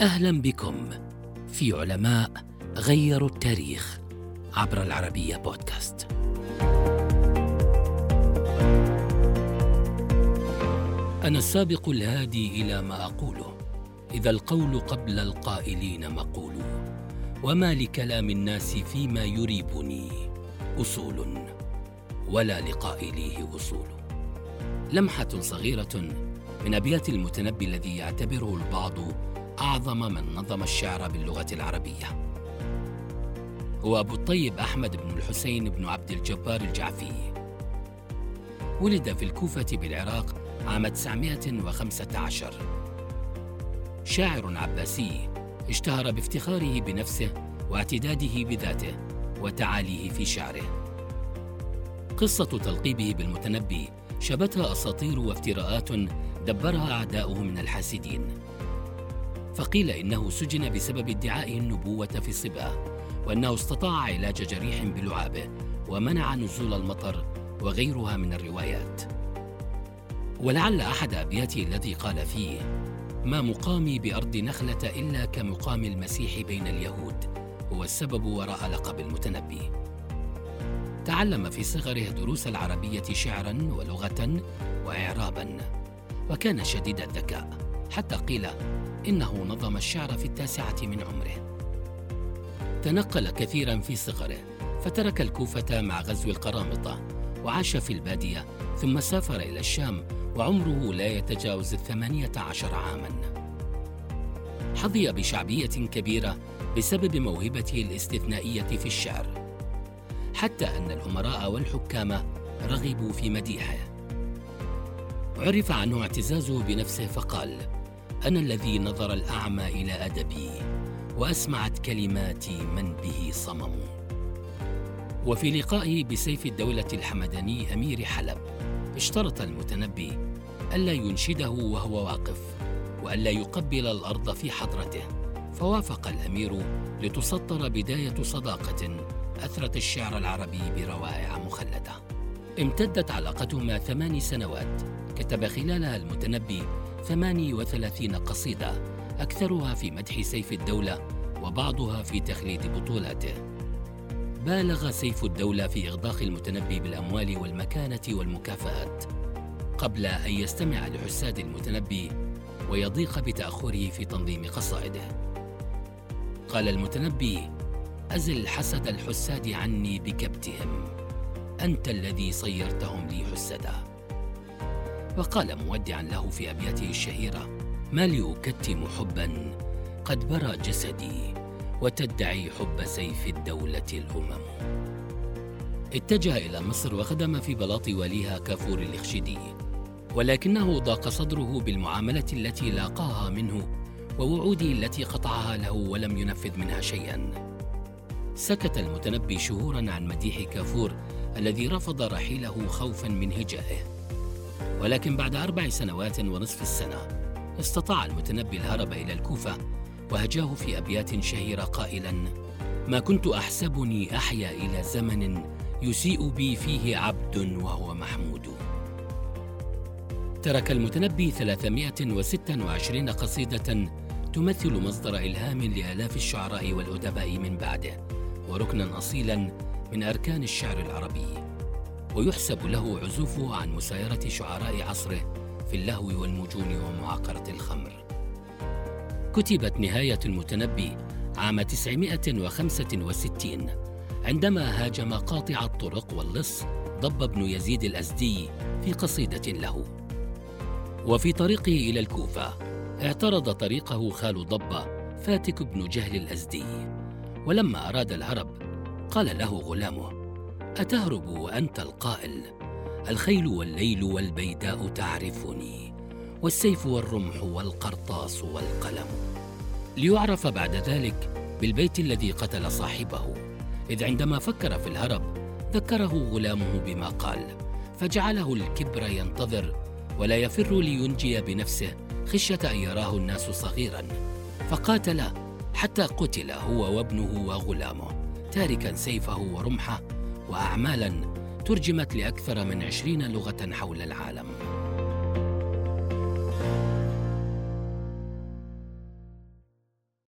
أهلا بكم في علماء غيروا التاريخ عبر العربية بودكاست. أنا السابق الهادي إلى ما أقوله إذا القول قبل القائلين مقول وما لكلام الناس فيما يريبني أصول ولا لقائليه وصول. لمحة صغيرة من أبيات المتنبي الذي يعتبره البعض أعظم من نظم الشعر باللغة العربية. هو أبو الطيب أحمد بن الحسين بن عبد الجبار الجعفي. ولد في الكوفة بالعراق عام 915 شاعر عباسي اشتهر بافتخاره بنفسه واعتداده بذاته وتعاليه في شعره. قصة تلقيبه بالمتنبي شبتها أساطير وافتراءات دبرها أعداؤه من الحاسدين. فقيل إنه سجن بسبب ادعائه النبوة في صباه وأنه استطاع علاج جريح بلعابه ومنع نزول المطر وغيرها من الروايات. ولعل أحد أبياته الذي قال فيه ما مقامي بأرض نخلة إلا كمقام المسيح بين اليهود هو السبب وراء لقب المتنبي. تعلم في صغره دروس العربية شعرا ولغة وإعرابا وكان شديد الذكاء حتى قيل إنه نظم الشعر في التاسعة من عمره. تنقل كثيرا في صغره فترك الكوفة مع غزو القرامطة وعاش في البادية ثم سافر إلى الشام وعمره لا يتجاوز الثمانية عشر عاما. حظي بشعبية كبيرة بسبب موهبته الاستثنائية في الشعر حتى أن الأمراء والحكام رغبوا في مديحه. عرف عنه اعتزازه بنفسه فقال أنا الذي نظر الأعمى إلى أدبي وأسمعت كلماتي من به صمم. وفي لقائه بسيف الدولة الحمداني أمير حلب اشترط المتنبي ألا ينشده وهو واقف وألا يقبل الأرض في حضرته. فوافق الأمير لتسطر بداية صداقة أثرت الشعر العربي بروائع مخلدة. امتدت علاقتهما ثمان سنوات كتب خلالها المتنبي 38 قصيدة أكثرها في مدح سيف الدولة وبعضها في تخليد بطولاته. بالغ سيف الدولة في إغداق المتنبي بالأموال والمكانة والمكافآت. قبل أن يستمع لحساد المتنبي ويضيق بتأخره في تنظيم قصائده. قال المتنبي أزل حسد الحساد عني بكبتهم أنت الذي صيرتهم لي حسدا. وقال مودعا له في أبياته الشهيرة ما لي أكتم حبا قد برى جسدي وتدعي حب سيف الدولة الأمم. اتجه إلى مصر وخدم في بلاط واليها كافور الإخشدي ولكنه ضاق صدره بالمعاملة التي لاقاها منه ووعوده التي قطعها له ولم ينفذ منها شيئا. سكت المتنبي شهورا عن مديح كافور الذي رفض رحيله خوفا من هجائه. ولكن بعد أربع سنوات ونصف السنة استطاع المتنبي الهرب إلى الكوفة وهجاه في أبيات شهيرة قائلا ما كنت أحسبني أحيا إلى زمن يسيء بي فيه عبد وهو محمود. ترك المتنبي 326 قصيدة تمثل مصدر إلهام لآلاف الشعراء والأدباء من بعده وركنا أصيلا من أركان الشعر العربي. ويحسب له عزوفه عن مسايرة شعراء عصره في اللهو والمجون ومعاقرة الخمر. كتبت نهاية المتنبي عام 965 عندما هاجم قاطع الطرق واللص ضب بن يزيد الأزدي في قصيدة له. وفي طريقه إلى الكوفة اعترض طريقه خال ضبة فاتك بن جهل الأزدي. ولما أراد الهرب قال له غلامه أتهرب وأنت القائل؟ الخيل والليل والبيداء تعرفني والسيف والرمح والقرطاس والقلم. ليعرف بعد ذلك بالبيت الذي قتل صاحبه. إذ عندما فكر في الهرب ذكره غلامه بما قال فجعله الكبر ينتظر ولا يفر لينجي بنفسه خشية أن يراه الناس صغيرا. فقاتل حتى قتل هو وابنه وغلامه تاركا سيفه ورمحه وأعمالا ترجمت لأكثر من عشرين لغة حول العالم.